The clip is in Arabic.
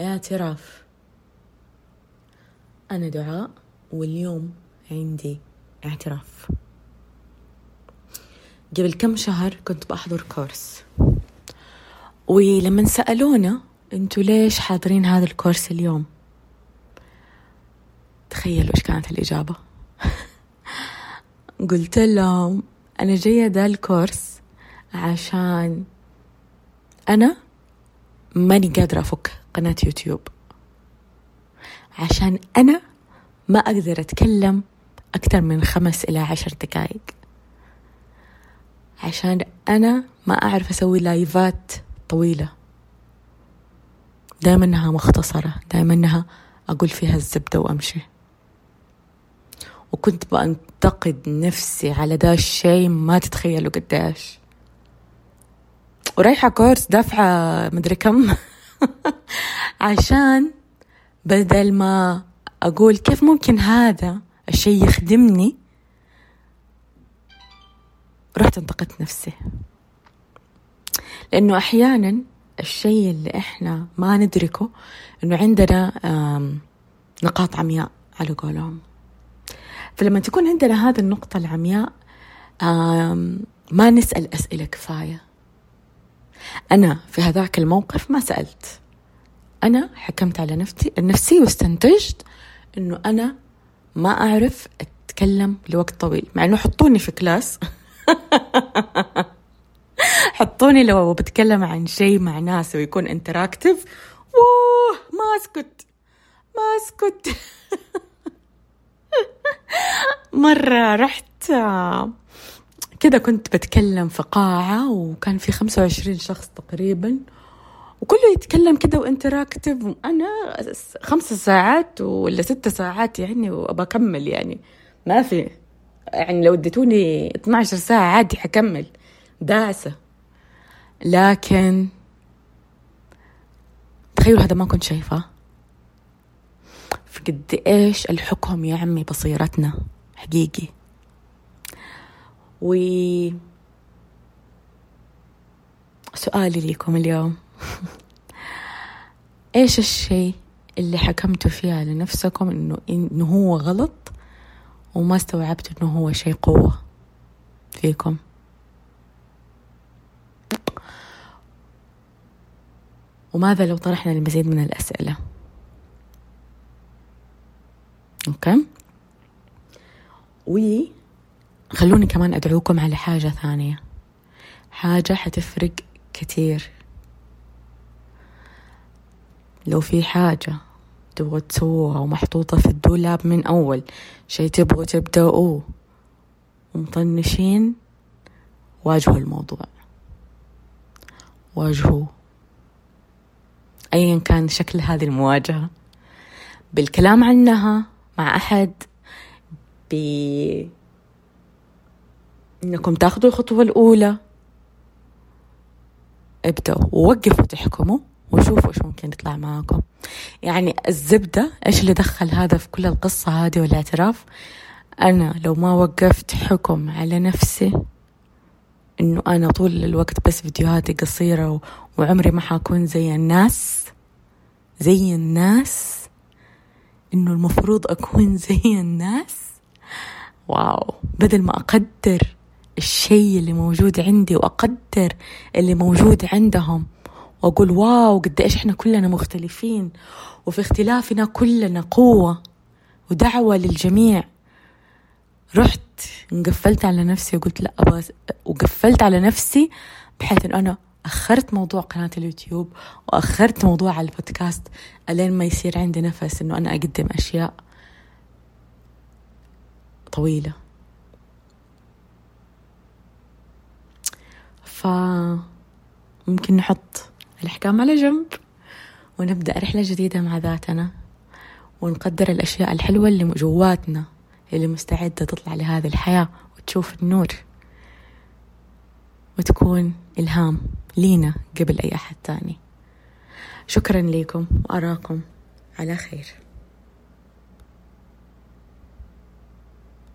اعتراف. أنا دعاء واليوم عندي اعتراف. قبل كم شهر كنت بحضر كورس. ولما سألونا أنتوا ليش حاضرين هذا الكورس اليوم؟ تخيلوا إيش كانت الإجابة. قلت لهم أنا جاية ده الكورس عشان أنا ماني قادرة أفك. قناة يوتيوب. عشان أنا ما أقدر أتكلم أكثر من خمس إلى عشر دقائق. عشان أنا ما أعرف أسوي لايفات طويلة. دائما إنها مختصرة. دائما إنها أقول فيها الزبدة وأمشي. وكنت بنتقد نفسي على دا الشيء ما تتخيلوا قديش. ورايحة كورس دافعة مدري كم. عشان بدل ما أقول كيف ممكن هذا الشيء يخدمني رحت انتقدت نفسي. لأنه أحيانا الشيء اللي إحنا ما ندركه إنه عندنا نقاط عمياء على قولهم. فلما تكون عندنا هذه النقطة العمياء ما نسأل أسئلة كفاية. أنا في هذاك الموقف ما سألت. أنا حكمت على نفسي نفسي واستنتجت إنه أنا ما أعرف أتكلم لوقت طويل مع إنه حطوني في class. حطوني لو بتكلم عن شيء مع ناس ويكون interactive أوه ما أسكت ما أسكت. مرة رحت كده كنت بتكلم في قاعة وكان في خمسة وعشرين شخص تقريبا. وكله يتكلم كده وانتراكتيف وأنا خمس ساعات ولا ست ساعات يعني وبكمل يعني. ما في. يعني لو اديتوني 12 ساعة عادي حكمل. داعسة. لكن تخيلوا هذا ما كنت شايفاه فقد إيش الحكم يعمي بصيرتنا؟ حقيقي. و سؤالي لكم اليوم. إيش الشيء اللي حكمتوا فيه على نفسكم انه إنه هو غلط وما استوعبت إنه هو شيء قوة فيكم؟ وماذا لو طرحنا المزيد من الأسئلة؟ أوكي. وخلوني كمان أدعوكم على حاجة ثانية. حاجة حتفرق كتير. لو في حاجة تبغوا تسووها ومحطوطة في الدولاب من أول شي تبغوا تبدأوه. ومطنشين واجهوا الموضوع. واجهوه. أيا كان شكل هذه المواجهة. بالكلام عنها مع أحد إنكم تاخذوا الخطوة الأولى. ابدأوا ووقفوا تحكموا وشوفوا إيش ممكن يطلع معاكم. يعني الزبدة إيش اللي دخل هذا في كل القصة هذه والاعتراف؟ أنا لو ما وقفت حكم على نفسي إنه أنا طول الوقت بس فيديوهاتي قصيرة وعمري ما حكون زي الناس زي الناس إنه المفروض أكون زي الناس؟ واو. بدل ما أقدر الشيء اللي موجود عندي وأقدر اللي موجود عندهم وأقول واو قد إيش إحنا كلنا مختلفين. وفي اختلافنا كلنا قوة ودعوة للجميع. رحت انقفلت على نفسي وقلت لا أبغى وقفلت على نفسي بحيث إنه أنا أخرت موضوع قناة اليوتيوب وأخرت موضوع البودكاست ألين ما يصير عندي نفس إنه أنا أقدم أشياء طويلة. فممكن نحط الأحكام على جنب ونبدأ رحلة جديدة مع ذاتنا ونقدر الأشياء الحلوة اللي جواتنا اللي مستعدة تطلع لهذه الحياة وتشوف النور وتكون إلهام لينا قبل أي أحد تاني شكرا لكم وأراكم على خير.